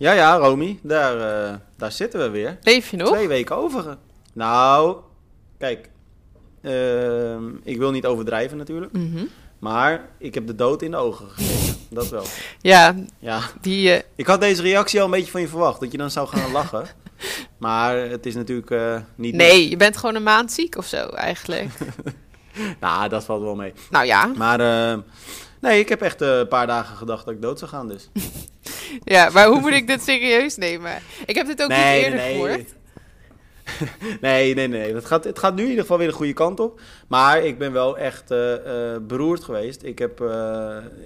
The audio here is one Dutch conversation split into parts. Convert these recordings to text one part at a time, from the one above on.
Ja, ja, Romy, daar, eh, daar zitten we weer. Leef je nog? Twee weken over. Nou, kijk, ehm, ik wil niet overdrijven natuurlijk, Mhm. maar ik heb de dood in de ogen gekeken. Dat wel. Ja, Ja, die... eh, ik had deze reactie al een beetje van je verwacht, dat je dan zou gaan lachen. Maar het is natuurlijk eh, niet... nee, je bent gewoon een maand ziek of zo, eigenlijk. Nou, dat valt wel mee. nou ja. Maar eh, nee, ik heb echt eh, een paar dagen gedacht dat ik dood zou gaan dus. ja, maar hoe moet ik dit serieus nemen? Ik heb dit ook niet eerder gehoord. nee, nee, nee. Het gaat, het gaat nu in ieder geval weer de goede kant op. Maar ik ben wel echt eh, eh, beroerd geweest. Ik heb,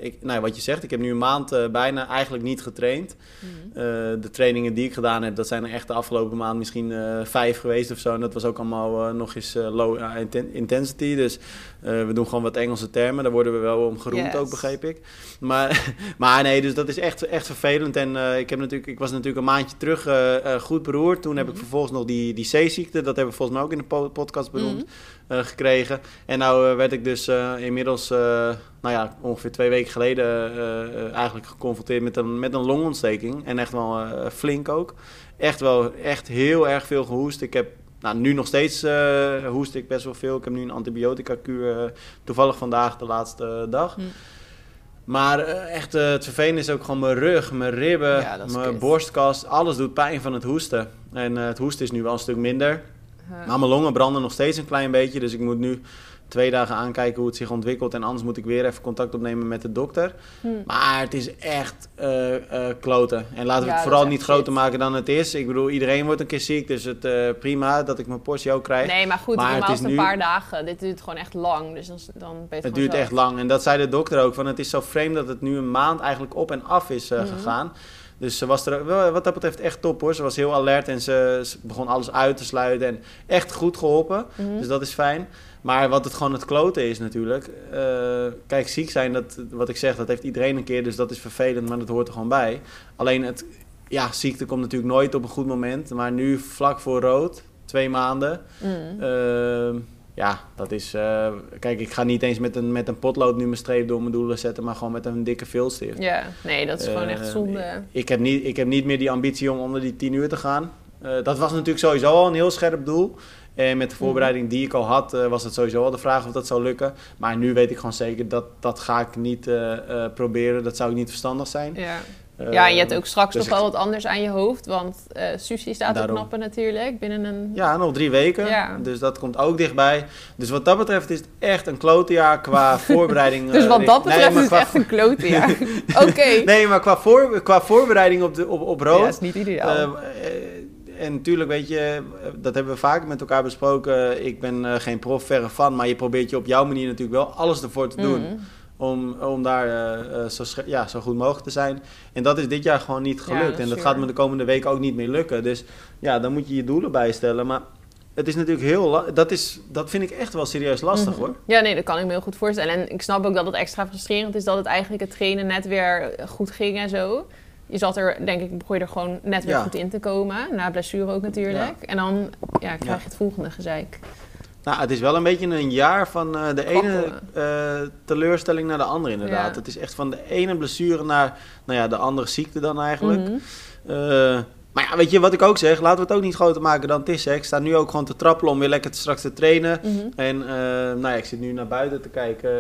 ik, nou, wat je zegt, ik heb nu een maand bijna eigenlijk niet getraind. Mhm. De trainingen die ik gedaan heb, dat zijn er echt de afgelopen maand misschien vijf geweest of zo. En dat was ook allemaal nog eens low inten- intensity. Dus we doen gewoon wat Engelse termen. Daar worden we wel om geroemd Yes. ook, begreep ik. Maar, maar nee, dus dat is echt, echt vervelend. En eh, ik, heb natuurlijk, ik was natuurlijk een maandje terug eh, eh, goed beroerd. Toen heb ik Mhm. vervolgens nog die, die C-ziekte. Dat hebben we volgens mij ook in de po- podcast benoemd. Mhm. eh, gekregen. En nou eh, werd ik dus eh, inmiddels, eh, nou ja, ongeveer twee weken geleden eh, eh, eigenlijk geconfronteerd met een, met een longontsteking. En echt wel eh, flink ook. Echt wel, echt heel erg veel gehoest. Ik heb, nou nu nog steeds eh, hoest ik best wel veel. Ik heb nu een antibiotica kuur, eh, toevallig vandaag de laatste dag. Hm. Maar eh, echt, eh, het vervelende is ook gewoon mijn rug, mijn ribben, Ja, mijn kut. borstkast. Alles doet pijn van het hoesten. En eh, het hoesten is nu wel een stuk minder. Maar mijn longen branden nog steeds een klein beetje. Dus ik moet nu twee dagen aankijken hoe het zich ontwikkelt. En anders moet ik weer even contact opnemen met de dokter. Hm. Maar het is echt eh, kloten. En laten we Ja, het vooral niet groter shit. maken dan het is. Ik bedoel, iedereen wordt een keer ziek. Dus het eh, prima dat ik mijn portie ook krijg. Nee, maar goed, Maar normaal het is het een nu- paar dagen. Dit duurt gewoon echt lang, dus dan, dan ben je het duurt zo. echt lang. En dat zei de dokter ook. Van het is zo vreemd dat het nu een maand eigenlijk op en af is Mhm. gegaan. Dus ze was er wat dat betreft echt top hoor. Ze was heel alert en ze, ze begon alles uit te sluiten. En echt goed geholpen. Mhm. Dus dat is fijn. Maar wat het gewoon het kloten is natuurlijk. eh, kijk, ziek zijn, dat, wat ik zeg, dat heeft iedereen een keer. Dus dat is vervelend, maar dat hoort er gewoon bij. Alleen het, ja, ziekte komt natuurlijk nooit op een goed moment. Maar nu vlak voor rood, twee maanden. Ehm, ja, dat is. eh, kijk, ik ga niet eens met een, met een potlood nu mijn streep door mijn doelen zetten, maar gewoon met een dikke viltstift. Ja, nee, dat is gewoon echt Eh, zonde. Ik heb, niet, ik heb niet meer die ambitie om onder die 10 uur te gaan. Eh, dat was natuurlijk sowieso al een heel scherp doel. En met de Mhm. voorbereiding die ik al had, was het sowieso al de vraag of dat zou lukken. Maar nu weet ik gewoon zeker dat dat ga ik niet proberen. Dat zou niet verstandig zijn. Ja. Eh, ja, en je hebt ook straks dus nog wel wat anders aan je hoofd, want eh Sushi staat Daarom. op knappen natuurlijk, binnen een... Ja, nog drie weken. Ja. Dus dat komt ook dichtbij. Dus wat dat betreft is het echt een klote jaar qua voorbereiding. Dus eh, wat richt- dat betreft is het echt een klote jaar. Oké. Nee, maar qua, voor, qua voorbereiding op, de, op, op rood. Ja, is niet ideaal. Eh, eh, en natuurlijk, weet je, eh, dat hebben we vaker met elkaar besproken. Ik ben eh, geen prof, verre van. Maar je probeert je op jouw manier natuurlijk wel alles ervoor te doen. Mhm. Om, om daar eh, eh, zo, ja, zo goed mogelijk te zijn. En dat is dit jaar gewoon niet Ja, gelukt. dat en dat gaat me de komende weken ook niet meer lukken. Dus ja, dan moet je je doelen bijstellen. Maar het is natuurlijk heel... Dat, is, dat vind ik echt wel serieus lastig, Mhm. hoor. Ja, nee, dat kan ik me heel goed voorstellen. En ik snap ook dat het extra frustrerend is dat het eigenlijk het trainen net weer goed ging en zo. Je zat er, denk ik, begon je er gewoon net weer Ja. goed in te komen. Na blessure ook natuurlijk. En dan ja, krijg je het volgende gezeik. Nou, het is wel een beetje een jaar van eh, de ene eh, teleurstelling naar de andere inderdaad. Ja. Het is echt van de ene blessure naar nou ja, de andere ziekte dan eigenlijk. Mhm. Eh, maar ja, weet je wat ik ook zeg? Laten we het ook niet groter maken dan het is. Hè. Ik sta nu ook gewoon te trappelen om weer lekker te- straks te trainen. Mhm. En nou ja, ik zit nu naar buiten te kijken.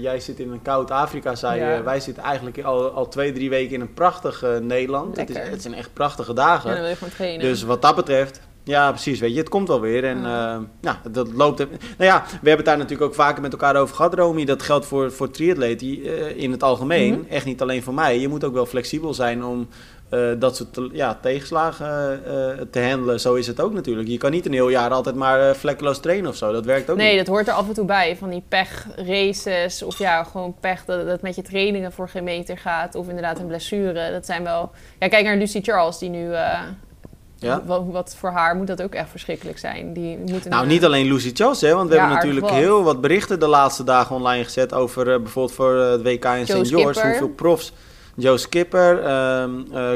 Jij zit in een koud Afrika, zei je. Wij zitten eigenlijk al, al twee, drie weken in een prachtig Nederland. Het, is, het zijn echt prachtige Ja, dagen. dan wil je gewoon trainen. Dus wat dat betreft, ja, precies. Weet je, het komt wel weer. En ja, ja dat loopt. Nou ja, we hebben het daar natuurlijk ook vaker met elkaar over gehad, Romy. Dat geldt voor, voor triatleten eh, in het algemeen. Mhm. Echt niet alleen voor mij. Je moet ook wel flexibel zijn om eh, dat soort te- ja, tegenslagen eh, te handelen. Zo is het ook natuurlijk. Je kan niet een heel jaar altijd maar eh, vlekkeloos trainen of zo. Dat werkt ook Nee, niet. dat hoort er af en toe bij. Van die pech-races. Of ja, gewoon pech dat dat met je trainingen voor geen meter gaat. Of inderdaad een blessure. Dat zijn wel... Ja, kijk naar Lucy Charles, die nu... eh, Ja? wat, wat voor haar moet dat ook echt verschrikkelijk zijn. Die moeten Nou, een- niet alleen Lucy Charles, hè, want we Ja, hebben natuurlijk wat. heel wat berichten de laatste dagen online gezet over eh, bijvoorbeeld voor eh, het WK in St. George. Hoeveel profs. Joe Skipper, eh,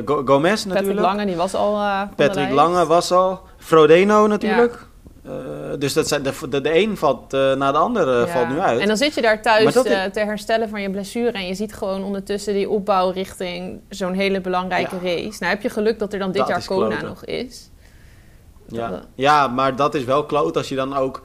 Go- Gomez Patrick natuurlijk. Lange, die was al... eh, Patrick. Lange was al. Frodeno natuurlijk. Eh, dus dat zijn, de, de, de een valt uh, na de ander Ja. valt nu uit. En dan zit je daar thuis eh, te herstellen van je blessure. En je ziet gewoon ondertussen die opbouw richting zo'n hele belangrijke Ja. race. Nou heb je geluk dat er dan dit Dat jaar Kona nog is. Ja. Ja, maar dat is wel kloot als je dan ook...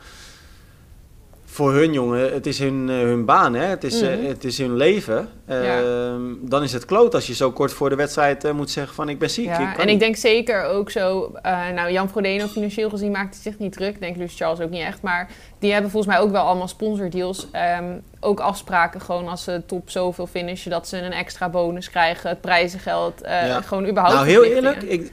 Voor hun jongen, het is hun, eh, hun baan, hè? Het, is, eh, Mhm. het is hun leven. Ja. Ehm, Dan is het kloot als je zo kort voor de wedstrijd eh, moet zeggen van ik ben ziek. Ja, ik en ik denk zeker ook zo... eh, nou, Jan Frodeno financieel gezien maakt hij zich niet druk. Ik denk Lucy Charles ook niet echt. Maar die hebben volgens mij ook wel allemaal sponsordeals. Ehm, ook afspraken gewoon als ze top zoveel finishen... dat ze een extra bonus krijgen, het prijzengeld. Ja. Gewoon überhaupt Nou, heel eerlijk, ik,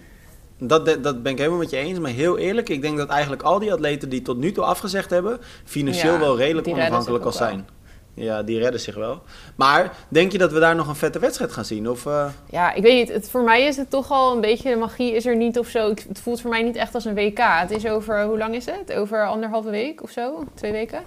dat, dat ben ik helemaal met je eens. Maar heel eerlijk, ik denk dat eigenlijk al die atleten die tot nu toe afgezegd hebben... financieel Ja, wel redelijk onafhankelijk al zijn. Ja, die redden zich wel. Maar denk je dat we daar nog een vette wedstrijd gaan zien? Of, eh, Ja, ik weet niet. Het, voor mij is het toch al een beetje... De magie is er niet of zo. Ik- Het voelt voor mij niet echt als een WK. Het is over... Hoe lang is het? Over anderhalve week of zo? Twee weken?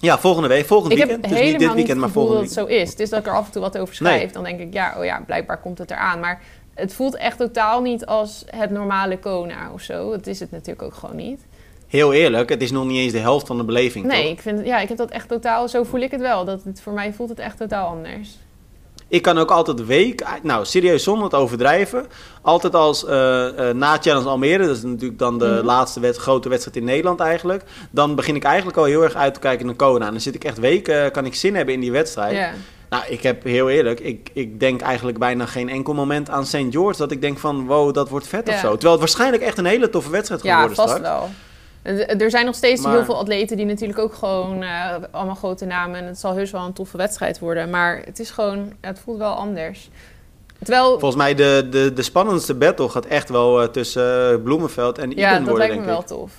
ja, volgende week, volgend ik heb weekend. Dus helemaal niet dit weekend, maar gevoel volgend dat het zo is. Het is dat ik er af en toe wat over schrijf. Nee. Dan denk ik, ja, oh ja, blijkbaar komt het eraan. Maar het voelt echt totaal niet als het normale Kona of zo. Het is het natuurlijk ook gewoon niet. Heel eerlijk, het is nog niet eens de helft van de beleving, Nee, toch? ik, vind, ja, ik heb dat echt totaal... Zo voel ik het wel. Dat het, voor mij voelt het echt totaal anders. Ik kan ook altijd week, nou serieus zonder het overdrijven, altijd als eh, eh, na Challenge Almere, dat is natuurlijk dan de Mhm. laatste grote wedstrijd in Nederland eigenlijk, dan begin ik eigenlijk al heel erg uit te kijken naar Kona. En dan zit ik echt weken, kan ik zin hebben in die wedstrijd. Ja. Nou, ik heb heel eerlijk, ik, ik denk eigenlijk bijna geen enkel moment aan St. George dat ik denk van wow, dat wordt vet of zo. Terwijl het waarschijnlijk echt een hele toffe wedstrijd gaat Ja, worden vast straks. wel. Er zijn nog steeds Maar- heel veel atleten die natuurlijk ook gewoon eh, allemaal grote namen. En het zal heus wel een toffe wedstrijd worden. Maar het is gewoon, het voelt wel anders. Terwijl, Volgens mij de, de, de spannendste battle gaat echt wel eh, tussen eh, Bloemenveld en Eden ja, dat worden, lijkt me denk wel ik. tof.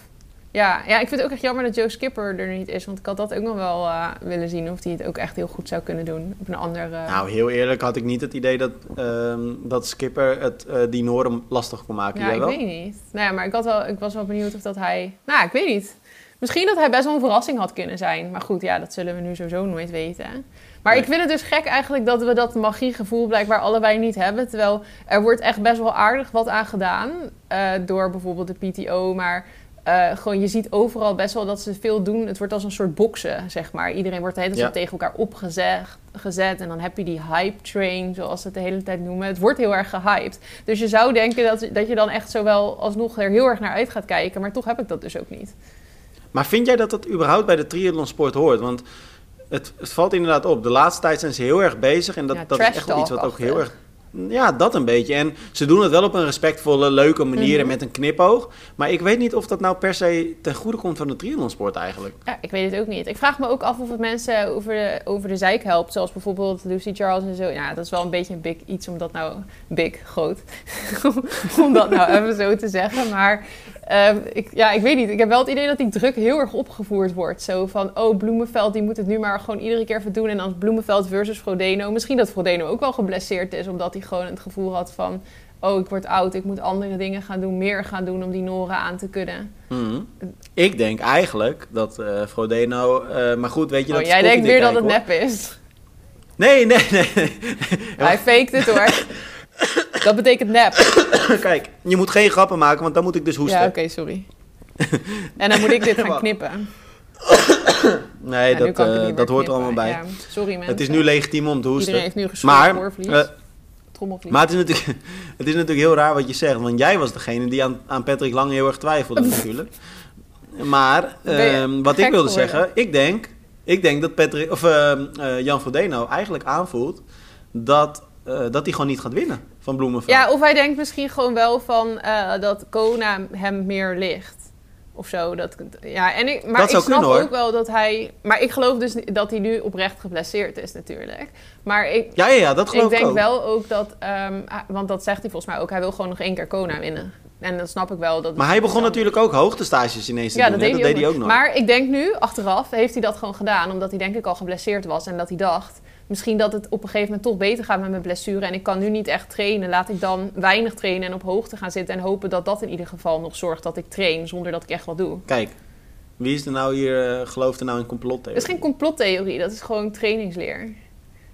Ja, ja, ik vind het ook echt jammer dat Joe Skipper er niet is. Want ik had dat ook nog wel eh, willen zien. Of hij het ook echt heel goed zou kunnen doen. Op een andere... Nou, heel eerlijk had ik niet het idee dat, ehm, dat Skipper het eh, die Noorden lastig kon maken. ja, ik wel? weet niet. Nou ja, maar ik, had wel, ik was wel benieuwd of dat hij... Nou, ik weet niet. Misschien dat hij best wel een verrassing had kunnen zijn. Maar goed, ja, dat zullen we nu sowieso nooit weten. Maar Nee. ik vind het dus gek eigenlijk dat we dat magiegevoel blijkbaar allebei niet hebben. Terwijl er wordt echt best wel aardig wat aan gedaan. eh, door bijvoorbeeld de PTO. Maar eh, gewoon, je ziet overal best wel dat ze veel doen. Het wordt als een soort boksen, zeg maar. Iedereen wordt de hele tijd Ja. tegen elkaar opgezet. Gezet, en dan heb je die hype train, zoals ze het de hele tijd noemen. Het wordt heel erg gehyped. Dus je zou denken dat, dat je dan echt zowel alsnog er heel erg naar uit gaat kijken. Maar toch heb ik dat dus ook niet. Maar vind jij dat dat überhaupt bij de triathlonsport hoort? Want het, het valt inderdaad op. De laatste tijd zijn ze heel erg bezig. En dat, Ja, dat is echt wel iets wat ook heel erg... Ja, dat een beetje. En ze doen het wel op een respectvolle, leuke manier en Mhm. met een knipoog. Maar ik weet niet of dat nou per se ten goede komt van de triathlonsport eigenlijk. Ja, ik weet het ook niet. Ik vraag me ook af of het mensen over de, over de zeik helpt. Zoals bijvoorbeeld Lucy Charles en zo. Ja, dat is wel een beetje een big iets om dat nou... Big, groot. om dat nou even zo te zeggen. Maar ehm, ik, ja, ik weet niet. Ik heb wel het idee dat die druk heel erg opgevoerd wordt. Zo van, oh, Bloemenveld, die moet het nu maar gewoon iedere keer even doen. En dan Bloemenveld versus Frodeno. Misschien dat Frodeno ook wel geblesseerd is. Omdat hij gewoon het gevoel had van... Oh, ik word oud, ik moet andere dingen gaan doen, meer gaan doen om die Noren aan te kunnen. Mhm. Ik denk eigenlijk dat eh Frodeno... eh, maar goed, weet je dat Oh, jij denkt weer dat het nep is. Nee, nee, nee. nee. Hij faked het hoor. Dat betekent nep. Kijk, je moet geen grappen maken, want dan moet ik dus hoesten. Ja, oké, sorry. En dan moet ik dit gaan knippen. Nee, dat, eh, dat hoort er allemaal bij. Ja, sorry mensen. het is nu legitiem om te hoesten. Iedereen heeft nu geschoten Maar, Trommelvlies. Maar het is, natuurlijk, het is natuurlijk heel raar wat je zegt. Want jij was degene die aan, aan Patrick Lang heel erg twijfelde natuurlijk. Maar ehm, wat ik wilde zeggen, ik denk, ik denk dat Patrick, of, ehm, eh, Jan Frodeno eigenlijk aanvoelt dat, eh, dat hij gewoon niet gaat winnen van Bloemenveld. Ja, of hij denkt misschien gewoon wel van eh, dat Kona hem meer ligt. Of zo. Dat, ja, en ik, maar Dat zou ik snap kunnen, hoor. ook wel dat hij... Maar ik geloof dus dat hij nu oprecht geblesseerd is natuurlijk. Maar ik, ja, ja, ja, dat geloof ik ik, denk ook. wel ook dat... ehm, ah, want dat zegt hij volgens mij ook. Hij wil gewoon nog één keer Kona winnen. En dat snap ik wel. Dat Maar hij begon dan- natuurlijk ook hoogtestages ineens te Ja, doen. dat deed, hij, ook hij ook nog. Maar ik denk nu, achteraf, heeft hij dat gewoon gedaan. Omdat hij denk ik al geblesseerd was. En dat hij dacht, misschien dat het op een gegeven moment toch beter gaat met mijn blessure. En ik kan nu niet echt trainen. Laat ik dan weinig trainen en op hoogte gaan zitten. En hopen dat dat in ieder geval nog zorgt dat ik train. Zonder dat ik echt wat doe. Kijk, wie is er nou hier, eh, gelooft er nou in complottheorie? Het is geen complottheorie, dat is gewoon trainingsleer.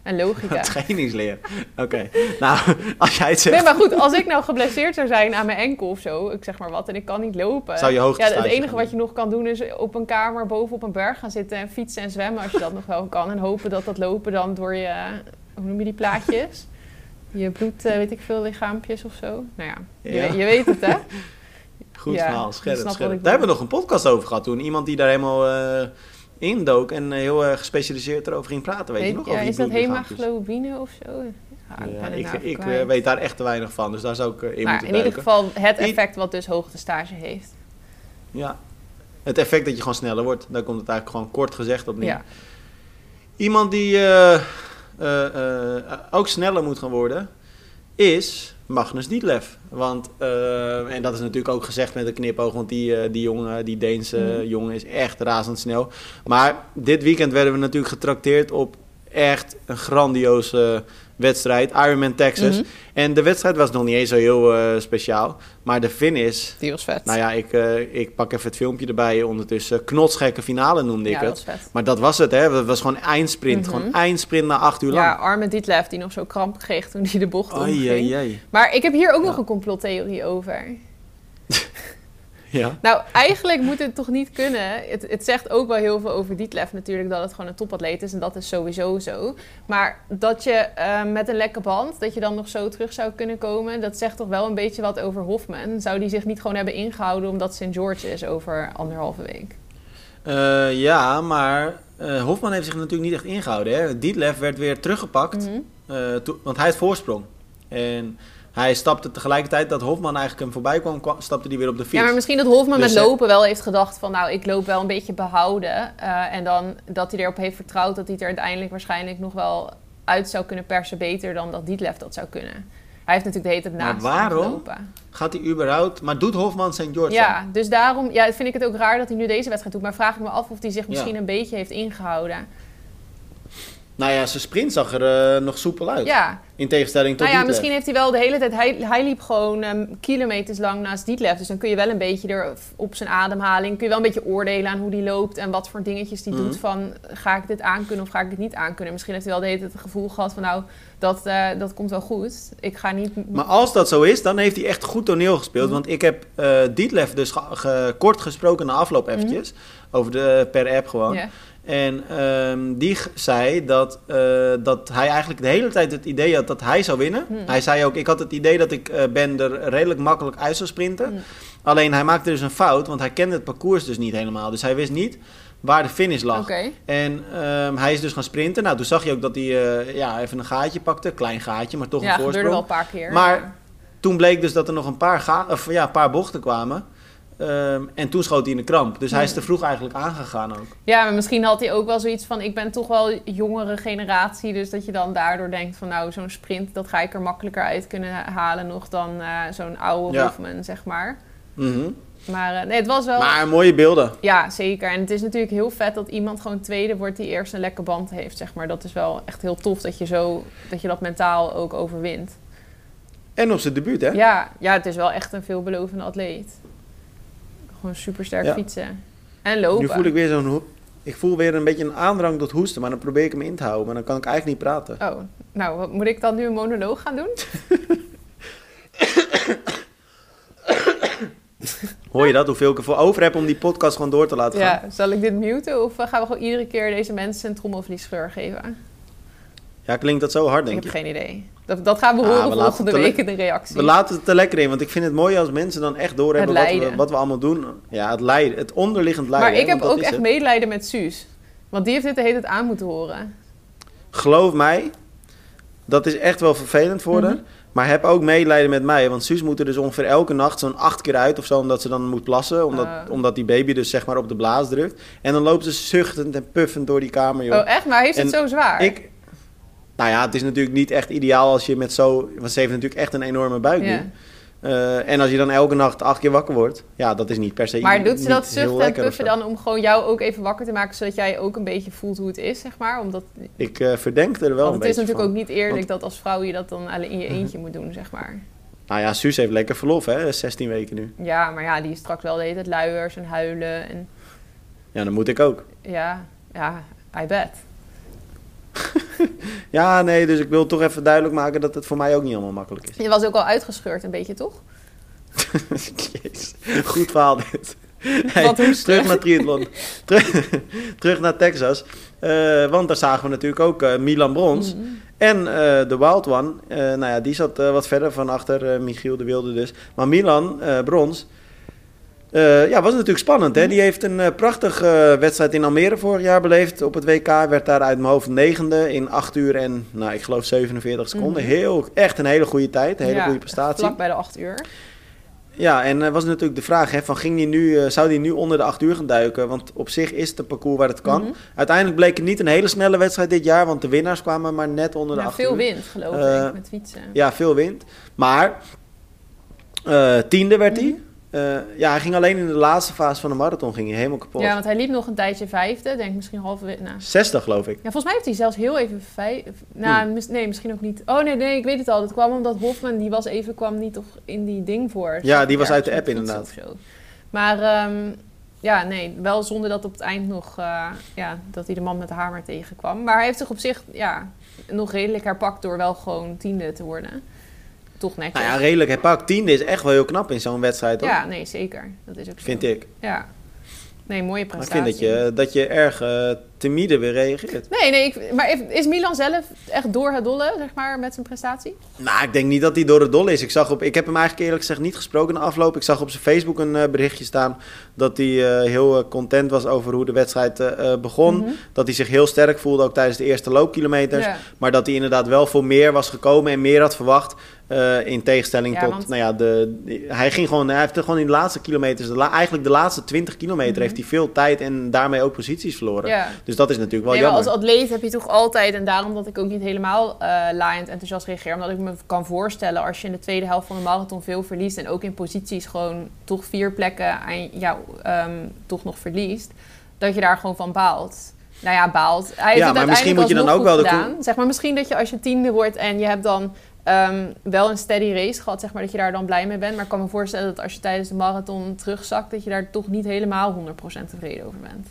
En logica. Trainingsleer. Oké. Nou, als jij het zegt, Nee, maar goed, als ik nou geblesseerd zou zijn aan mijn enkel of zo, ik zeg maar wat, en ik kan niet lopen. zou je ja, hoogtestage het enige gaan wat je nog kan doen is op een kamer boven op een berg gaan zitten en fietsen en zwemmen als je dat nog wel kan. En hopen dat dat lopen dan door je, hoe noem je die plaatjes? Je bloed, eh, weet ik veel, lichaampjes of zo. Nou ja, je, Ja. je weet het hè? Goed Ja, verhaal, scherp, scherp. Daar hebben we nog een podcast over gehad toen. Iemand die daar helemaal eh indook en eh, heel eh, gespecialiseerd erover ging praten. Weet, je nog? ja, is dat hemoglobine of zo? Ja, ik Ja, ik nou ik eh, weet daar echt te weinig van, dus daar zou ik in Maar moeten in ieder geval het effect wat dus hoogtestage heeft. Ja. Het effect dat je gewoon sneller wordt, daar komt het eigenlijk gewoon kort gezegd op neer. Ja. Iemand die ook sneller moet gaan worden, is Magnus Dietlev. Want, eh, en dat is natuurlijk ook gezegd met een knipoog, want die, eh, die jongen, die Deense Mhm. jongen is echt razendsnel. Maar dit weekend werden we natuurlijk getrakteerd op echt een grandioze wedstrijd, Ironman Texas. Mhm. En de wedstrijd was nog niet eens zo heel eh, speciaal, maar de finish... Die was vet. Nou ja, ik, eh, ik pak even het filmpje erbij ondertussen. Knotsgekke finale noemde ik ja, het. dat was vet. Maar dat was het, hè? Het was gewoon eindsprint. Mhm. Gewoon eindsprint na acht uur lang. Ja, arme Dietlef die nog zo kramp kreeg toen hij de bocht omging. Maar ik heb hier ook Ja. nog een complottheorie over. Ja. Nou, eigenlijk moet het toch niet kunnen. Het, het zegt ook wel heel veel over Dietlef natuurlijk, dat het gewoon een topatleet is. En dat is sowieso zo. Maar dat je eh, met een lekke band, dat je dan nog zo terug zou kunnen komen... dat zegt toch wel een beetje wat over Hofman. Zou die zich niet gewoon hebben ingehouden omdat St. George is over anderhalve week? Eh, ja, maar eh, Hofman heeft zich natuurlijk niet echt ingehouden. Hè? Dietlev werd weer teruggepakt, Mhm. want hij had voorsprong. En hij stapte tegelijkertijd dat Hofman eigenlijk hem voorbij kwam, kwam stapte hij weer op de fiets. Ja, maar misschien dat Hofman Dus, met lopen wel heeft gedacht van... nou, ik loop wel een beetje behouden. eh, en dan dat hij erop heeft vertrouwd dat hij het er uiteindelijk waarschijnlijk nog wel uit zou kunnen persen... beter dan dat Dietlef dat zou kunnen. Hij heeft natuurlijk de hele tijd Maar naast waarom? Gaat hij überhaupt... Maar doet Hofman St. George dan? Ja, dus daarom ja, vind ik het ook raar dat hij nu deze wedstrijd doet. Maar vraag ik me af of hij zich Ja. misschien een beetje heeft ingehouden. Nou ja, zijn sprint zag er eh, nog soepel uit. Ja, In tegenstelling tot nou ja, misschien heeft hij wel de hele tijd... Hij, hij liep gewoon ehm, kilometers lang naast Dietlef. Dus dan kun je wel een beetje er op zijn ademhaling... kun je wel een beetje oordelen aan hoe die loopt... en wat voor dingetjes die Mhm. doet van... ga ik dit aankunnen of ga ik dit niet aankunnen? Misschien heeft hij wel de hele tijd het gevoel gehad van... nou, dat, eh, dat komt wel goed. Ik ga niet... Maar als dat zo is, dan heeft hij echt goed toneel gespeeld. Mhm. Want ik heb eh Dietlef dus ge- ge- kort gesproken na afloop eventjes. Over de, per app gewoon. Ja. En ehm, die zei dat, eh, dat hij eigenlijk de hele tijd het idee had dat hij zou winnen. Hmm. Hij zei ook, ik had het idee dat ik eh, Ben er redelijk makkelijk uit zou sprinten. Hmm. Alleen hij maakte dus een fout, want hij kende het parcours dus niet helemaal. Dus hij wist niet waar de finish lag. En ehm, hij is dus gaan sprinten. Nou, toen zag je ook dat hij eh, ja, even een gaatje pakte. Klein gaatje, maar toch Ja, een gebeurde voorsprong. wel een paar keer. Maar- Toen bleek dus dat er nog een paar, ga of, ja, een paar bochten kwamen. Ehm, en toen schoot hij in de kramp. Dus hij is te vroeg eigenlijk aangegaan ook. Ja, maar misschien had hij ook wel zoiets van... ik ben toch wel jongere generatie... dus dat je dan daardoor denkt van... nou, zo'n sprint, dat ga ik er makkelijker uit kunnen halen... nog dan eh, zo'n oude Ja. Zeg maar. Mhm. Maar eh, nee, het was wel... Maar mooie beelden. Ja, zeker. En het is natuurlijk heel vet dat iemand gewoon tweede wordt... die eerst een lekke band heeft, zeg maar. Dat is wel echt heel tof dat je, zo, dat, je dat mentaal ook overwint. En op zijn debuut, hè? Ja, ja, het is wel echt een veelbelovende atleet. Gewoon super sterk Ja. fietsen. En lopen. Nu voel ik weer zo'n... Ik voel weer een beetje een aandrang tot hoesten. Maar dan probeer ik hem in te houden. Maar dan kan ik eigenlijk niet praten. Oh, nou, wat, moet ik dan nu een monoloog gaan doen? Hoor je dat? Hoeveel ik ervoor over heb om die podcast gewoon door te laten gaan? Ja, zal ik dit muten of gaan we gewoon iedere keer deze mensen een trommelvliesgeur geven? Ja, klinkt dat zo hard, Ik denk heb je? geen idee. Dat, dat gaan we Ah, horen we volgende week in de reactie. We laten het er lekker in. Want ik vind het mooi als mensen dan echt doorhebben wat we, wat we allemaal doen. Ja, het lijden. Het onderliggend lijden. maar ik hè, heb ook echt het. medelijden met Suus. Want die heeft dit de hele tijd aan moeten horen. Geloof mij, dat is echt wel vervelend voor Mhm. haar. Maar heb ook medelijden met mij. Want Suus moet er dus ongeveer elke nacht zo'n acht keer uit of zo. Omdat ze dan moet plassen. Omdat, Ah. omdat die baby dus zeg maar op de blaas drukt. En dan loopt ze zuchtend en puffend door die kamer, joh. Oh, echt? Maar heeft het zo zwaar? Ik... Nou ja, het is natuurlijk niet echt ideaal als je met zo... Want ze heeft natuurlijk echt een enorme buik Ja. nu. Eh, en als je dan elke nacht acht keer wakker wordt... Ja, dat is niet per se Maar doet ze dat zuchten en puffen dan om gewoon jou ook even wakker te maken... zodat jij ook een beetje voelt hoe het is, zeg maar? Omdat, Ik eh, verdenk er wel want het is natuurlijk van. ook niet eerlijk Want- dat als vrouw je dat dan alleen in je eentje moet doen, zeg maar. Nou ja, Suus heeft lekker verlof, hè. 16 weken nu. Ja, maar ja, die is straks wel de hele tijd luiers en huilen en... Ja, dat moet ik ook. Ja, ja, I bet. ja, nee, dus ik wil toch even duidelijk maken dat het voor mij ook niet allemaal makkelijk is. Je was ook al uitgescheurd een beetje, toch? Jezus, goed verhaal dit. Hey, terug naar triathlon. terug, terug naar Texas. Eh, want daar zagen we natuurlijk ook eh, Milan Brons. Mhm. En eh, de Wild One, nou ja, die zat wat verder van achter, Michiel de Wilde dus. Maar Milan Brons, eh, ja, was natuurlijk spannend. Hè? Die heeft een eh, prachtige wedstrijd in Almere vorig jaar beleefd op het WK. Werd daar uit mijn hoofd negende in 8 uur en, nou, ik geloof 47 seconden. Mhm. Heel, echt een hele goede tijd, een hele Ja, goede prestatie. Vlak bij de acht uur. Ja, en uh, was natuurlijk de vraag, hè, van ging die nu, uh, zou die nu onder de 8 uur gaan duiken? Want op zich is het een parcours waar het kan. Mhm. Uiteindelijk bleek het niet een hele snelle wedstrijd dit jaar, want de winnaars kwamen maar net onder de Ja, 8 veel uur. wind, geloof Eh, ik, met fietsen. Ja, veel wind. Maar eh, tiende werd hij. Mhm. Eh, ja, hij ging alleen in de laatste fase van de marathon ging hij helemaal kapot. Ja, want hij liep nog een tijdje vijfde, denk misschien halve... Nou. 60 geloof ik. Ja, volgens mij heeft hij zelfs heel even vijf... Nou, mis- nee, misschien ook niet. Oh nee, nee, ik weet het al. Dat kwam omdat Hofman, die was even, kwam niet toch in die ding voor. Ja, die was uit de app zo. Maar ehm, ja, nee, wel zonder dat op het eind nog, eh, ja, dat hij de man met de hamer tegenkwam. Maar hij heeft zich op zich, ja, nog redelijk herpakt door wel gewoon tiende te worden. Toch netjes. Nou ja, redelijk. Hij pakt tiende is echt wel heel knap in zo'n wedstrijd hoor. Ja, nee, zeker. Dat is ook zo. Vind ik. Ja. Nee, mooie Maar ik prestatie. vind dat je, dat je erg eh, timide weer reageert. Nee, nee, ik, maar is- Milan zelf echt door het dolle, zeg maar, met zijn prestatie? Nou, ik denk niet dat hij door het dol is. Ik, zag op, ik heb hem eigenlijk eerlijk gezegd niet gesproken in de afloop. Ik zag op zijn Facebook een eh, berichtje staan dat hij eh, heel content was over hoe de wedstrijd begon. Mhm. Dat hij zich heel sterk voelde, ook tijdens de eerste loopkilometers. Ja. Maar dat hij inderdaad wel voor meer was gekomen en meer had verwacht. Eh, in tegenstelling Ja, tot, want- nou ja, de, hij ging gewoon, hij heeft gewoon in de laatste kilometers, de la- eigenlijk de laatste 20 kilometer, Mhm. heeft hij veel tijd en daarmee ook posities verloren. Ja. Dus dat is natuurlijk wel Nee, jammer. als atleet heb je toch altijd, en daarom dat ik ook niet helemaal laaiend enthousiast reageer, omdat ik me kan voorstellen als je in de tweede helft van de marathon veel verliest en ook in posities gewoon toch vier plekken aan jou ehm, toch nog verliest, dat je daar gewoon van baalt. Nou ja, baalt. Hij heeft Ja, maar misschien moet je dan ook wel de gedaan. Zeg maar misschien dat je als je tiende wordt en je hebt dan ehm, wel een steady race gehad, zeg maar, dat je daar dan blij mee bent. Maar ik kan me voorstellen dat als je tijdens de marathon terugzakt, dat je daar toch niet helemaal 100% tevreden over bent.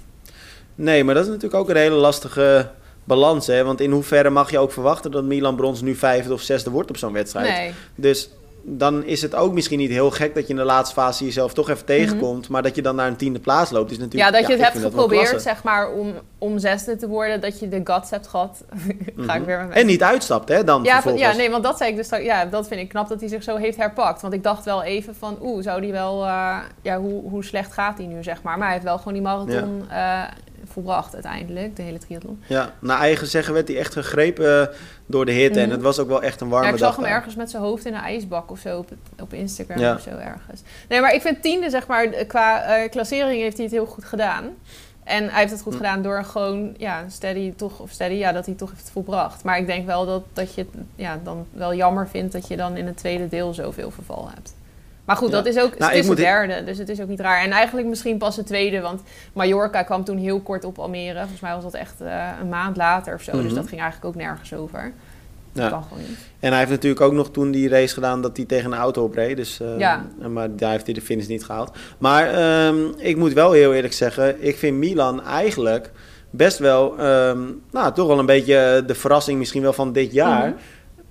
Nee, maar dat is natuurlijk ook een hele lastige balans. Hè? Want in hoeverre mag je ook verwachten dat Milan Brons nu vijfde of zesde wordt op zo'n wedstrijd? Nee. Dus dan is het ook misschien niet heel gek dat je in de laatste fase jezelf toch even tegenkomt. Maar dat je dan naar een tiende plaats loopt. Is natuurlijk, Mhm. Ja, dat je het hebt geprobeerd, zeg maar, om, om zesde te worden. Dat je de guts hebt gehad. Ga ik Mhm. weer met En niet uitstapt, hè? Dan ja, vervolgens. ja, nee, want dat zei ik dus. Ja, dat vind ik knap dat hij zich zo heeft herpakt. Want ik dacht wel even van, oeh, zou die wel, eh, ja, hoe, hoe slecht gaat hij nu, zeg maar. Maar hij heeft wel gewoon die marathon eh, volbracht uiteindelijk, de hele triathlon. Ja, naar eigen zeggen werd hij echt gegrepen eh, door de hitte. En Mhm. het was ook wel echt een warme Ja, ik dag. zag hem ergens met zijn hoofd in een ijsbak of zo op, op Instagram Ja. of zo ergens. Nee, maar ik vind tiende, zeg maar, qua eh, klassering heeft hij het heel goed gedaan. En hij heeft het goed Hm. gedaan door gewoon, ja, steady toch, of steady, ja, dat hij toch heeft volbracht. Maar ik denk wel dat, dat je het ja, dan wel jammer vindt dat je dan in het tweede deel zoveel verval hebt. Maar goed, dat is ook Nou, het is de derde, dus het is ook niet raar. En eigenlijk misschien pas de tweede, want Mallorca kwam toen heel kort op Almere. Volgens mij was dat echt eh, een maand later of zo. Dus Mhm. dat ging eigenlijk ook nergens over. Dat Ja. kan gewoon niet. En hij heeft natuurlijk ook nog toen die race gedaan dat hij tegen een auto opreed. Dus, eh, Ja. Maar daar heeft hij de finish niet gehaald. Maar ehm, ik moet wel heel eerlijk zeggen, ik vind Milan eigenlijk best wel, ehm, nou toch wel een beetje de verrassing misschien wel van dit jaar. Mhm.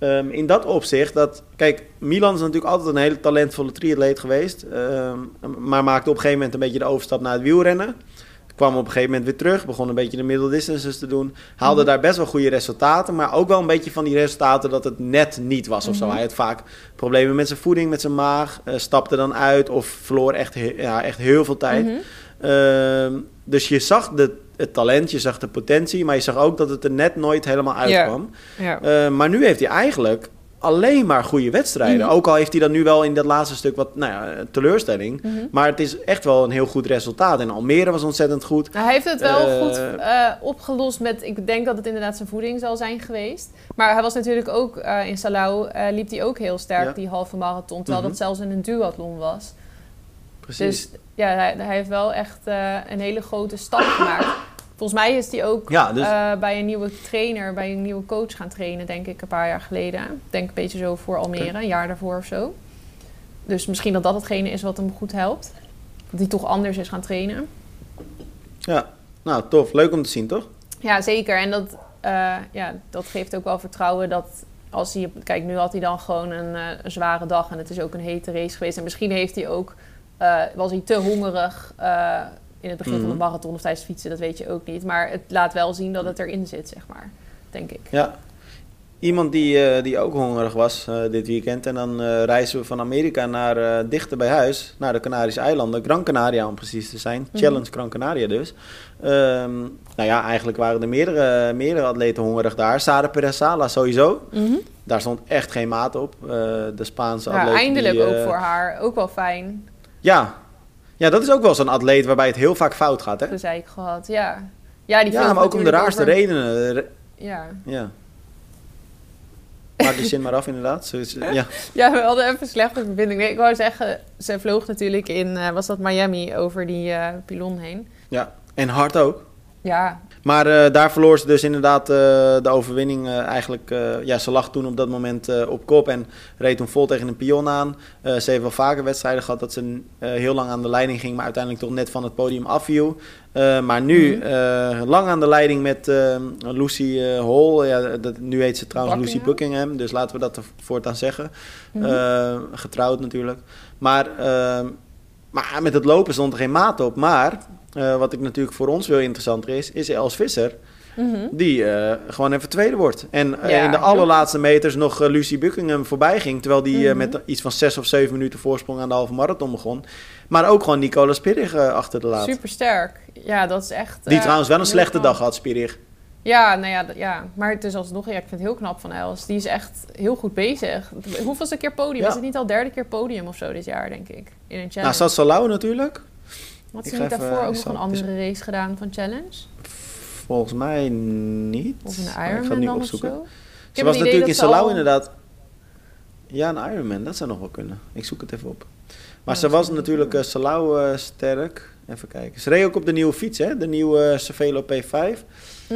Ehm, in dat opzicht dat, kijk, Milan is natuurlijk altijd een hele talentvolle triatleet geweest. ehm, maar maakte op een gegeven moment een beetje de overstap naar het wielrennen. Kwam op een gegeven moment weer terug, begon een beetje de middle distances te doen. Haalde Mhm. daar best wel goede resultaten, maar ook wel een beetje van die resultaten dat het net niet was of zo. Mhm. Hij had vaak problemen met zijn voeding, met zijn maag, eh, stapte dan uit of verloor echt, ja, echt heel veel tijd. Mhm. Ehm, dus je zag de, het talent, je zag de potentie, maar je zag ook dat het er net nooit helemaal uitkwam. Ja. Eh, maar nu heeft hij eigenlijk alleen maar goede wedstrijden. Mhm. Ook al heeft hij dan nu wel in dat laatste stuk wat nou ja, teleurstelling. Mhm. Maar het is echt wel een heel goed resultaat. En Almere was ontzettend goed. Nou, hij heeft het wel Eh, goed eh, opgelost met, ik denk dat het inderdaad zijn voeding zal zijn geweest. Maar hij was natuurlijk ook in Salau, liep hij ook heel sterk Ja. die halve marathon. Terwijl Mhm. dat zelfs in een duathlon was. Precies. Dus ja, hij, hij heeft wel echt eh, een hele grote stap gemaakt. Volgens mij is hij ook ja, dus eh, bij een nieuwe trainer, bij een nieuwe coach gaan trainen, denk ik, een paar jaar geleden. Ik denk een beetje zo voor Almere, een jaar daarvoor of zo. Dus misschien dat dat hetgene is wat hem goed helpt. Dat hij toch anders is gaan trainen. ja. Nou, tof. Leuk om te zien, toch? Ja, zeker. En dat, eh, ja, dat geeft ook wel vertrouwen dat als hij... Kijk, nu had hij dan gewoon een, een zware dag en het is ook een hete race geweest. En misschien heeft hij ook, eh, was hij te hongerig eh, in het begin van de Mhm. marathon of tijdens fietsen. Dat weet je ook niet. Maar het laat wel zien dat het erin zit, zeg maar. Denk ik. Ja. Iemand die, eh, die ook hongerig was dit weekend. En dan reizen we van Amerika naar dichter bij huis, naar de Canarische eilanden. Gran Canaria om precies te zijn. Mhm. Challenge Gran Canaria dus. Ehm, nou ja, eigenlijk waren er meerdere, meerdere atleten hongerig daar. Sarah Perez Sala sowieso. Daar stond echt geen maat op. De Spaanse Ja, atleet. eindelijk die, ook voor haar. Ook wel fijn. Ja. ja, dat is ook wel zo'n atleet waarbij het heel vaak fout gaat. Hè? Dat zei ik gehad. Ja, ja, die Ja, maar ook om de raarste over- redenen. Re- Ja. Ja. Maak die zin maar af, inderdaad. Ja. ja, we hadden even slechte verbinding. Nee, ik wou zeggen, ze vloog natuurlijk in, eh, was dat Miami, over die eh pilon heen. ja. En hard ook. Ja, Maar eh, daar verloor ze dus inderdaad eh, de overwinning. eh, eigenlijk, ja, ze lag toen op dat moment op kop en reed toen vol tegen een pion aan. Ze heeft wel vaker wedstrijden gehad dat ze heel lang aan de leiding ging, maar uiteindelijk toch net van het podium afviel. Maar nu Mhm. lang aan de leiding met Lucy Hall. Ja, dat, nu heet ze trouwens Lucy Buckingham. Dus laten we dat er voortaan zeggen. Mhm. Getrouwd natuurlijk. Maar, maar met het lopen stond er geen maat op. Maar eh, wat ik natuurlijk voor ons veel interessanter is, is Els Visser. Mhm. Die eh, gewoon even tweede wordt. En eh, Ja, in de allerlaatste meters nog eh, Lucy Buckingham voorbij ging. Terwijl die Mhm. met iets van zes of zeven minuten voorsprong aan de halve marathon begon. Maar ook gewoon Nicola Spirig achter de laat. super sterk. Ja, dat is echt... Die trouwens wel een slechte dag had, Spirig. Ja, nou ja, ja, maar het is alsnog, ja, ik vind het heel knap van Els. Die is echt heel goed bezig. Hoeveelste keer podium? Ja. Is het niet al derde keer podium of zo dit jaar, denk ik? In een Nou, challenge. zat Salau natuurlijk. Had ze niet daarvoor ook ik nog een andere race gedaan van challenge? Volgens mij niet. Of een Maar ik ga het Ironman nu opzoeken. Ik Ze was natuurlijk in Salau al- inderdaad. Ja, een Ironman, dat zou nog wel kunnen. Ik zoek het even op. Maar Ja, ze was natuurlijk wel eh, Salau eh, sterk. Even kijken. Ze reed ook op de nieuwe fiets, hè? De nieuwe eh, Cervelo P5. Hm.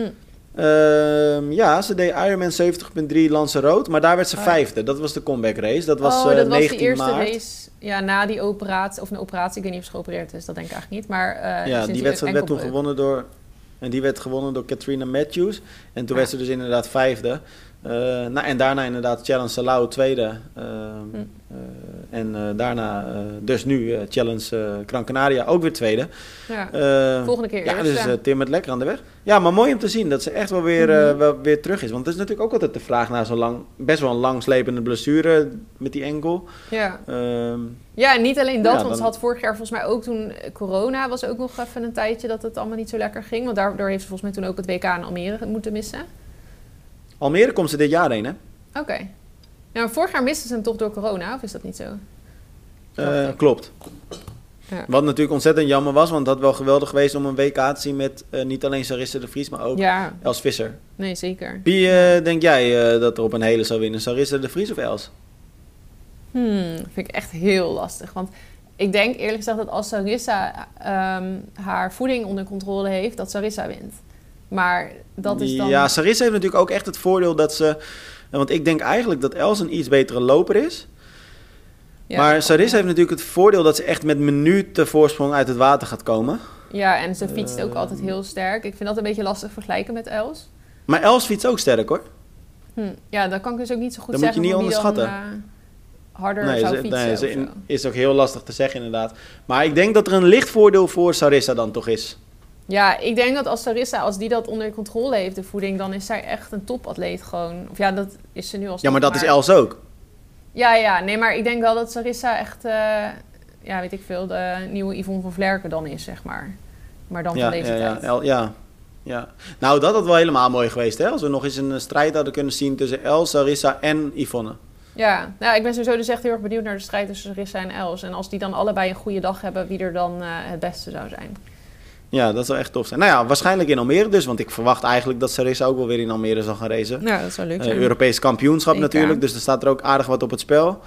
Ehm, ja, ze deed Ironman 70.3 Lanzarote, maar daar werd ze Oh. vijfde. Dat was de comeback race. Dat was oh, eh, dat was 19 de eerste maart. race ja, na die operatie. Of een operatie, ik weet niet of ze geopereerd is, dat denk ik eigenlijk niet. Maar eh, ja, die wedstrijd werd toen gewonnen door... En die werd gewonnen door Katrina Matthews. En toen Ja. werd ze dus inderdaad vijfde. Eh, nou, en daarna inderdaad Challenge Salau tweede. Ehm, Hm. eh, en eh, daarna dus nu Challenge Gran Canaria ook weer tweede. Ja, volgende keer ja, eerst, dus ja. Tim het lekker aan de weg. Ja, maar mooi om te zien dat ze echt wel weer, Mhm. wel weer terug is. Want het is natuurlijk ook altijd de vraag naar zo'n lang, best wel een langslepende blessure met die enkel. ja. Ehm, Ja, en niet alleen dat, Ja, want dan- ze had vorig jaar volgens mij ook toen corona was ook nog even een tijdje dat het allemaal niet zo lekker ging. Want daardoor heeft ze volgens mij toen ook het WK in Almere moeten missen. Almere komt ze dit jaar heen, hè? Oké. Maar vorig jaar miste ze hem toch door corona, of is dat niet zo? Ik. klopt. Ja. Wat natuurlijk ontzettend jammer was, want het had wel geweldig geweest om een WK te zien met eh, niet alleen Sarissa de Vries, maar ook Ja, Els Visser. nee, zeker. Wie eh, denk jij dat er op een hele zou winnen? Sarissa de Vries of Els? Hmm, vind ik echt heel lastig. Want ik denk eerlijk gezegd dat als Sarissa ehm, haar voeding onder controle heeft, dat Sarissa wint. Maar dat is dan... Ja, Sarissa heeft natuurlijk ook echt het voordeel dat ze... Want ik denk eigenlijk dat Els een iets betere loper is. Ja, maar Sarissa heeft natuurlijk het voordeel dat ze echt met minuten voorsprong uit het water gaat komen. Ja, en ze fietst ook altijd heel sterk. Ik vind dat een beetje lastig vergelijken met Els. Maar Els fietst ook sterk hoor. Hm, ja, dat kan ik dus ook niet zo goed Dat moet je zeggen. niet dan, onderschatten. eh, harder Nee, zou ze, fietsen nee, ze in- is ook heel lastig te zeggen inderdaad. Maar ik denk dat er een licht voordeel voor Sarissa dan toch is. Ja, ik denk dat als Sarissa, als die dat onder controle heeft, de voeding, dan is zij echt een topatleet gewoon. Of ja, dat is ze nu al Ja, maar dat is Els ook. Ja, ja, nee, maar ik denk wel dat Sarissa echt, eh, ja, weet ik veel, de nieuwe Yvonne van Vlerken dan is, zeg maar. Maar dan Ja, van deze ja, ja, tijd. El- ja, ja. Nou, dat had wel helemaal mooi geweest, hè? Als we nog eens een eh, strijd hadden kunnen zien tussen Els, Sarissa en Yvonne. Ja, nou, ik ben sowieso dus echt heel erg benieuwd naar de strijd tussen Sarissa en Els. En als die dan allebei een goede dag hebben, wie er dan eh, het beste zou zijn. Ja, dat zou echt tof zijn. Nou ja, waarschijnlijk in Almere dus, want ik verwacht eigenlijk dat Sarissa ook wel weer in Almere zal gaan racen. Ja, dat zou leuk Eh, Europees kampioenschap Zeker. natuurlijk, dus er staat er ook aardig wat op het spel.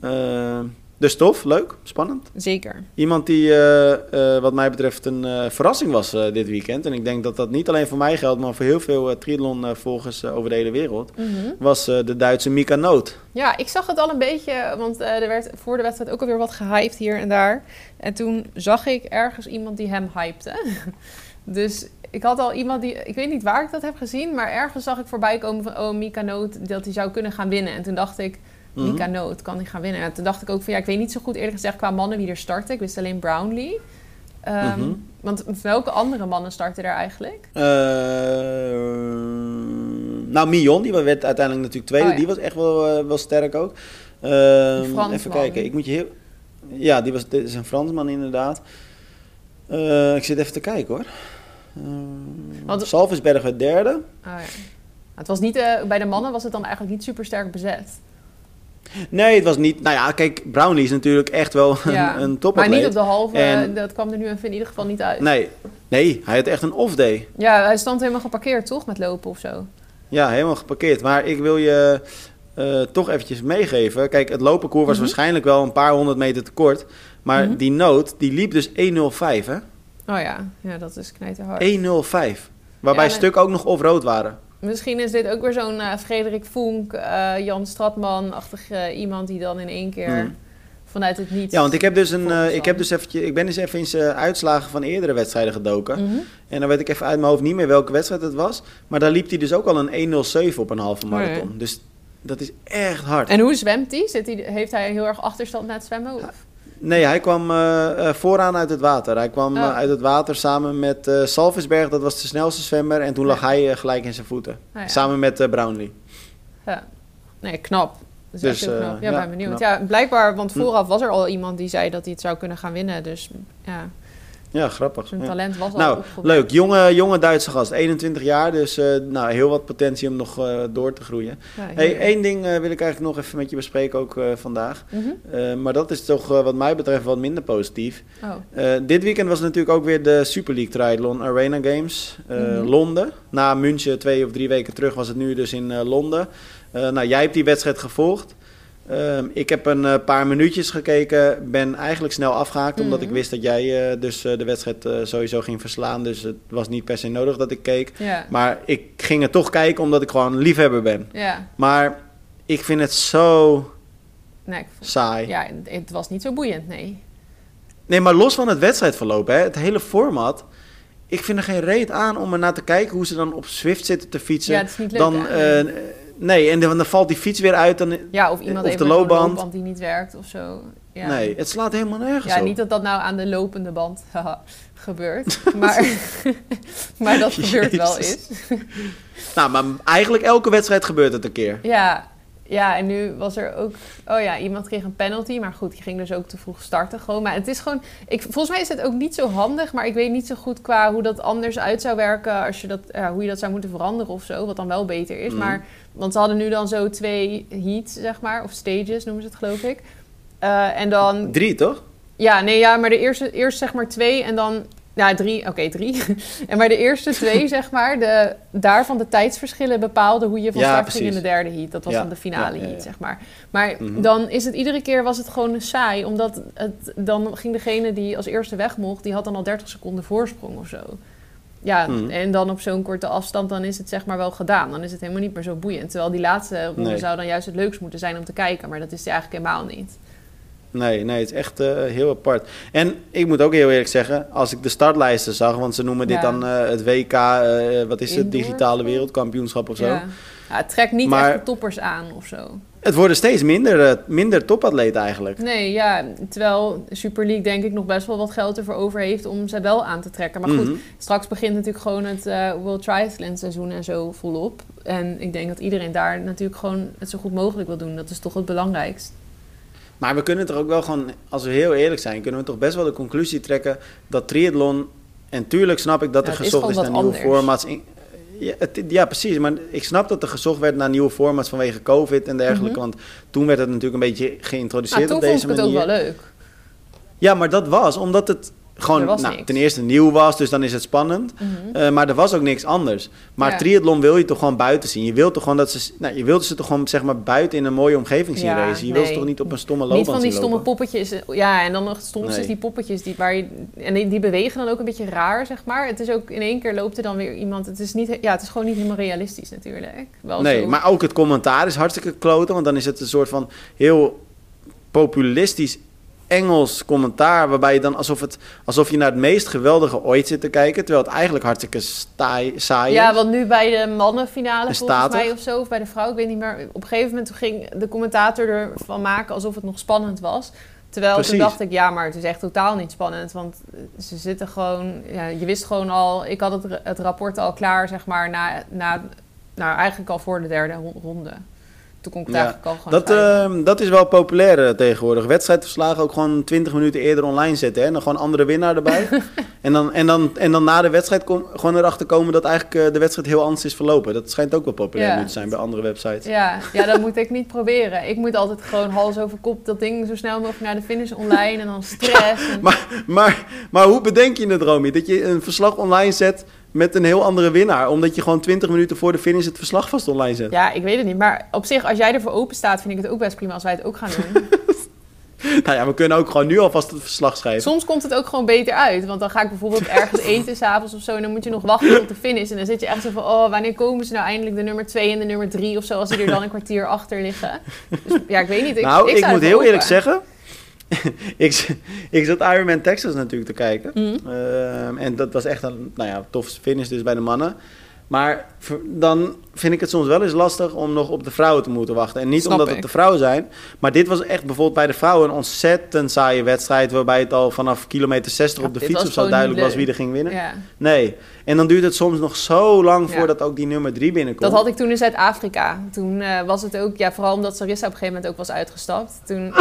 Eh, dus tof, leuk, spannend. Zeker. Iemand die eh, eh, wat mij betreft een eh, verrassing was dit weekend, en ik denk dat dat niet alleen voor mij geldt, maar voor heel veel triathlon-volgers over de hele wereld, Mhm. was de Duitse Mika Noot. Ja, ik zag het al een beetje, want er werd voor de wedstrijd ook alweer wat gehyped hier en daar. En toen zag ik ergens iemand die hem hypte. dus ik had al iemand die... Ik weet niet waar ik dat heb gezien, maar ergens zag ik voorbij komen van... Oh, Mika Noot, dat hij zou kunnen gaan winnen. En toen dacht ik, Mhm. Mika Noot, kan hij gaan winnen? En toen dacht ik ook van, ja, ik weet niet zo goed eerlijk gezegd qua mannen wie er starten. Ik wist alleen Brownlee. Ehm, Mhm. Want welke andere mannen starten er eigenlijk? Eh, nou, Mion, die werd uiteindelijk natuurlijk tweede. Oh, ja. Die was echt wel, eh, wel sterk ook. Ehm, Fransman. even kijken, ik moet je heel... Ja, die was, dit is een Fransman inderdaad. Eh, ik zit even te kijken hoor. Uh, Want- Salvisberg werd derde. Oh, ja. Het was niet, bij de mannen was het dan eigenlijk niet super sterk bezet. Nee, het was niet... Nou ja, kijk, Brownlee is natuurlijk echt wel Ja. een, een Maar niet op de halve, En- dat kwam er nu even in ieder geval niet uit. Nee, nee, hij had echt een off-day. Ja, hij stond helemaal geparkeerd, toch? Met lopen of zo. Ja, helemaal geparkeerd. Maar ik wil je eh, toch eventjes meegeven. Kijk, het lopenkoer was Mhm. waarschijnlijk wel een paar honderd meter te kort. Maar Mhm. die noot, die liep dus 1.05, hè? Oh ja, ja dat is knijterhard. 1.05. Waarbij Ja, stukken ook nog off-road waren. Misschien is dit ook weer zo'n eh, Frederik Vonk, eh, Jan Stratman-achtig eh, iemand die dan in één keer Mhm. vanuit het niets... Ja, want ik heb dus een, ik heb dus eventjes, ik ben eens even in zijn uitslagen van eerdere wedstrijden gedoken. Mhm. En dan weet ik even uit mijn hoofd niet meer welke wedstrijd het was. Maar daar liep hij dus ook al een 1.07 op een halve marathon. Dus dat is echt hard. En hoe zwemt hij? Zit hij? Heeft hij heel erg achterstand na het zwemmen? Of? Nee, hij kwam eh, eh, vooraan uit het water. Hij kwam Oh. eh, uit het water samen met eh Salvisberg, dat was de snelste zwemmer. En toen lag Ja. hij gelijk in zijn voeten. Ja. Samen met Brownlee. Ja. Nee, knap. Dat is Dus, echt heel knap. Ja, ja, ben benieuwd. knap. Ja, blijkbaar, want vooraf was er al iemand die zei dat hij het zou kunnen gaan winnen. Dus ja, Ja, grappig. zijn talent was al Nou, leuk. Jonge, jonge Duitse gast, 21 jaar. Dus eh, nou, heel wat potentie om nog eh, door te groeien. Ja, Hey, één ding eh, wil ik eigenlijk nog even met je bespreken, ook vandaag. Mhm. Maar dat is toch wat mij betreft wat minder positief. Oh, dit weekend was natuurlijk ook weer de Super League Triathlon Arena Games. Mhm. Londen. Na München twee of drie weken terug was het nu dus in Londen. Nou, jij hebt die wedstrijd gevolgd. Ehm, ik heb een eh, paar minuutjes gekeken. Ben eigenlijk snel afgehaakt. Omdat Mhm. ik wist dat jij eh, dus eh, de wedstrijd sowieso ging verslaan. Dus het was niet per se nodig dat ik keek. Maar ik ging het toch kijken omdat ik gewoon liefhebber ben. Maar ik vind het zo nee, ik vond- saai. ja, het was niet zo boeiend, nee. Nee, maar los van het wedstrijdverloop, hè, het hele format. Ik vind er geen reet aan om er naar te kijken hoe ze dan op Swift zitten te fietsen. Ja, het is niet leuk. dan? Nee, en dan, dan valt die fiets weer uit. Dan, ja, of iemand of heeft de loopband. loopband die niet werkt of zo. Ja. Nee, het slaat helemaal nergens Ja, op. niet dat dat nou aan de lopende band gebeurt. Maar, maar dat gebeurt wel eens. Nou, maar eigenlijk elke wedstrijd gebeurt het een keer. Ja, ja, en nu was er ook... Oh ja, iemand kreeg een penalty. Maar goed, die ging dus ook te vroeg starten gewoon. Maar het is gewoon... Ik, volgens mij is het ook niet zo handig. Maar ik weet niet zo goed qua hoe dat anders uit zou werken... Als je dat, hoe je dat zou moeten veranderen of zo. Wat dan wel beter is. Mhm. Maar, want ze hadden nu dan zo twee heats, zeg maar. Of stages noemen ze het, geloof ik. Eh, en dan Drie, toch? Ja, nee, ja, maar de eerste, eerst zeg maar twee en dan... Ja, drie, oké, drie. en maar de eerste twee, zeg maar, de, daarvan de tijdsverschillen bepaalden hoe je van Ja, start ging in de derde heat. Dat was Ja, dan de finale ja, heat, zeg maar. Maar Mhm. dan is het iedere keer was het gewoon saai, omdat het, dan ging degene die als eerste weg mocht, die had dan al 30 seconden voorsprong of zo. Ja, Mhm. en dan op zo'n korte afstand, dan is het zeg maar wel gedaan. Dan is het helemaal niet meer zo boeiend. Terwijl die laatste ronde Nee. zou dan juist het leukst moeten zijn om te kijken. Maar dat is die eigenlijk helemaal niet. Nee, nee, het is echt eh, heel apart. En ik moet ook heel eerlijk zeggen, als ik de startlijsten zag, want ze noemen dit Ja. dan eh, het WK, eh, wat is het, digitale wereldkampioenschap of zo. Ja. Ja, het trekt niet Maar- echt de toppers aan of zo. Het worden steeds minder, minder topatleten eigenlijk. Nee, ja, terwijl Super League denk ik nog best wel wat geld ervoor over heeft om ze wel aan te trekken. Maar goed, Mhm. straks begint natuurlijk gewoon het World Triathlon seizoen en zo volop. En ik denk dat iedereen daar natuurlijk gewoon het zo goed mogelijk wil doen. Dat is toch het belangrijkst. Maar we kunnen toch ook wel gewoon, als we heel eerlijk zijn, kunnen we toch best wel de conclusie trekken dat triathlon. En tuurlijk snap ik dat Ja, er is gezocht is, naar nieuwe anders. formats. In- ja, het- ja, precies. Maar ik snap dat er gezocht werd naar nieuwe formats vanwege COVID en dergelijke. Mhm. Want toen werd het natuurlijk een beetje geïntroduceerd toen op vond deze ik het ook manier. wel leuk. Ja, maar dat was omdat het gewoon was nou, ten eerste nieuw was, dus dan is het spannend. Mhm. Eh, maar er was ook niks anders. Maar Ja. triathlon wil je toch gewoon buiten zien. Je wilt toch gewoon dat ze, nou, je wilt ze toch gewoon zeg maar buiten in een mooie omgeving zien Ja, racen. Je wilt ze nee. toch niet op een stomme Niet loopband van die stomme lopen? poppetjes. Ja, en dan nog stomste Nee. is die poppetjes die, waar je, en die, die bewegen dan ook een beetje raar, zeg maar. Het is ook in één keer loopt er dan weer iemand. Het is niet, ja, het is gewoon niet helemaal realistisch natuurlijk. Wel Nee, zo. maar ook het commentaar is hartstikke kloten. Want dan is het een soort van heel populistisch Engels commentaar. Waarbij je dan alsof, het, alsof je naar het meest geweldige ooit zit te kijken. Terwijl het eigenlijk hartstikke staai, saai Ja, is. want nu bij de mannenfinale En volgens statig. mij of zo, of bij de vrouw, ik weet niet meer. Op een gegeven moment ging de commentator ervan maken alsof het nog spannend was. Terwijl Precies. toen dacht ik, ja, maar het is echt totaal niet spannend. Want ze zitten gewoon, ja, je wist gewoon al, ik had het, het rapport al klaar, zeg maar, na, na, nou eigenlijk al voor de derde ro- ronde. Toen kon ik het Ja, eigenlijk al gewoon Dat, schrijven. eh, dat is wel populair eh, tegenwoordig. Wedstrijdverslagen ook gewoon 20 minuten eerder online zetten. Hè? En dan gewoon andere winnaar erbij. en, dan, en, dan, en dan na de wedstrijd kom, gewoon erachter komen dat eigenlijk eh, de wedstrijd heel anders is verlopen. Dat schijnt ook wel populair Ja. nu te zijn bij andere websites. Ja, ja, dat moet ik niet proberen. Ik moet altijd gewoon hals over kop dat ding zo snel mogelijk naar de finish online en dan stress. En... Maar, maar, maar hoe bedenk je het, Romy? Dat je een verslag online zet met een heel andere winnaar. Omdat je gewoon 20 minuten voor de finish het verslag vast online zet. Ja, ik weet het niet. Maar op zich, als jij ervoor open staat, vind ik het ook best prima als wij het ook gaan doen. Nou ja, we kunnen ook gewoon nu alvast het verslag schrijven. Soms komt het ook gewoon beter uit. Want dan ga ik bijvoorbeeld ergens eten s'avonds of zo. En dan moet je nog wachten tot de finish. En dan zit je echt zo van, oh, wanneer komen ze nou eindelijk de nummer 2 en de nummer 3 of zo. Als ze er dan een kwartier achter liggen. Dus ja, ik weet niet. Ik, nou, ik, moet heel eerlijk zeggen. ik, ik zat Ironman Texas natuurlijk te kijken. Mhm. Ehm, en dat was echt een nou ja, tof finish dus bij de mannen. Maar dan vind ik het soms wel eens lastig om nog op de vrouwen te moeten wachten. En niet Snap omdat ik. het de vrouwen zijn. Maar dit was echt bijvoorbeeld bij de vrouwen een ontzettend saaie wedstrijd. Waarbij het al vanaf kilometer 60 Ja, op de fiets of zo duidelijk was wie er ging winnen. Ja. Nee. En dan duurt het soms nog zo lang Ja. voordat ook die nummer 3 binnenkomt. Dat had ik toen in Zuid-Afrika. Toen eh, was het ook, ja, vooral omdat Sarissa op een gegeven moment ook was uitgestapt. Toen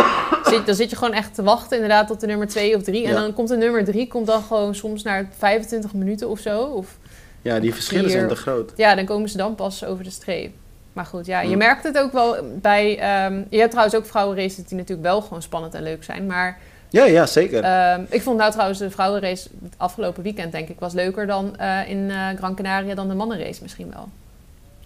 zit, dan zit je gewoon echt te wachten inderdaad tot de nummer 2 of 3. En Ja. dan komt de nummer 3 komt dan gewoon soms naar 25 minuten of zo. Of Ja, die verschillen zijn te groot. Ja, dan komen ze dan pas over de streep. Maar goed, ja, je Mm. merkt het ook wel bij... ehm, je hebt trouwens ook vrouwenraces die natuurlijk wel gewoon spannend en leuk zijn. Maar Ja, ja, zeker. ehm, ik vond nou trouwens de vrouwenrace het afgelopen weekend, denk ik, was leuker dan eh, in eh, Gran Canaria dan de mannenrace misschien wel.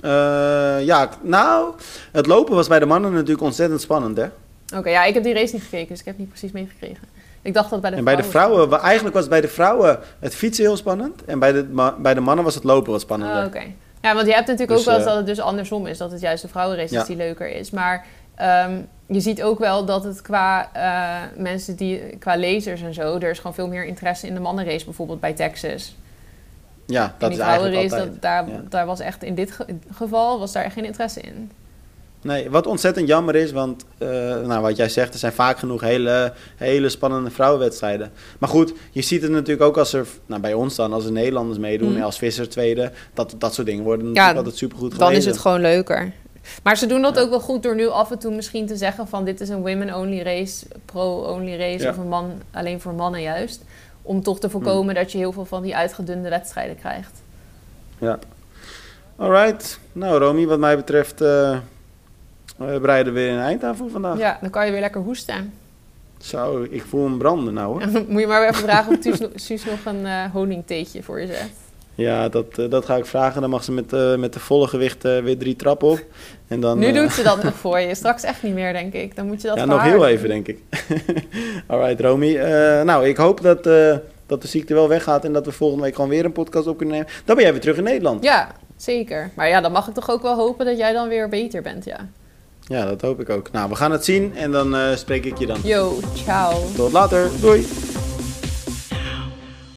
Eh, ja, nou, het lopen was bij de mannen natuurlijk ontzettend spannend, hè? Oké, ja, ik heb die race niet gekeken, dus ik heb niet precies meegekregen. Ik dacht dat bij de en bij de vrouwen, eigenlijk was bij de vrouwen het fietsen heel spannend. En bij de, bij de mannen was het lopen wat spannender. Oh, Oké. Ja, want je hebt natuurlijk Dus, ook wel eens eh, dat het dus andersom is. Dat het juist de vrouwenrace Ja. is die leuker is. Maar ehm, je ziet ook wel dat het qua eh, mensen die... Qua lezers en zo... Er is gewoon veel meer interesse in de mannenrace. Bijvoorbeeld bij Texas. Ja, dat is eigenlijk vrouwenrace, altijd. dat, daar, ja. daar was echt... In dit ge- geval was daar echt geen interesse in. Nee, wat ontzettend jammer is, want eh, nou, wat jij zegt, er zijn vaak genoeg hele, hele spannende vrouwenwedstrijden. Maar goed, je ziet het natuurlijk ook als er, nou, bij ons dan, als er Nederlanders meedoen, Mm. als Visser tweede, dat, dat soort dingen worden natuurlijk altijd supergoed gelezen. Dan is het gewoon leuker. Maar ze doen dat Ja. ook wel goed door nu af en toe misschien te zeggen van dit is een women-only race, pro-only race Ja. of een man alleen voor mannen juist. Om toch te voorkomen dat je heel veel van die uitgedunde wedstrijden krijgt. Ja. Alright. Nou, Romy, wat mij betreft eh we bereiden weer een eind aan voor vandaag. Ja, dan kan je weer lekker hoesten. Zo, ik voel hem branden nou hoor. Moet je maar weer even vragen of Suus, nog- Suus nog een honingtheetje voor je zet. Ja, dat, eh, dat ga ik vragen. Dan mag ze met, eh, met de volle gewicht weer drie trappen op. En dan, nu doet ze dat nog voor je. Straks echt niet meer, denk ik. Dan moet je dat Ja, nog heel doen. even, denk ik. Alright, Romy. Nou, ik hoop dat, dat de ziekte wel weggaat en dat we volgende week gewoon weer een podcast op kunnen nemen. Dan ben jij weer terug in Nederland. Ja, zeker. Maar ja, dan mag ik toch ook wel hopen dat jij dan weer beter bent, ja. Ja, dat hoop ik ook. Nou, we gaan het zien en dan eh, spreek ik je dan. Yo, ciao. Tot later. Doei.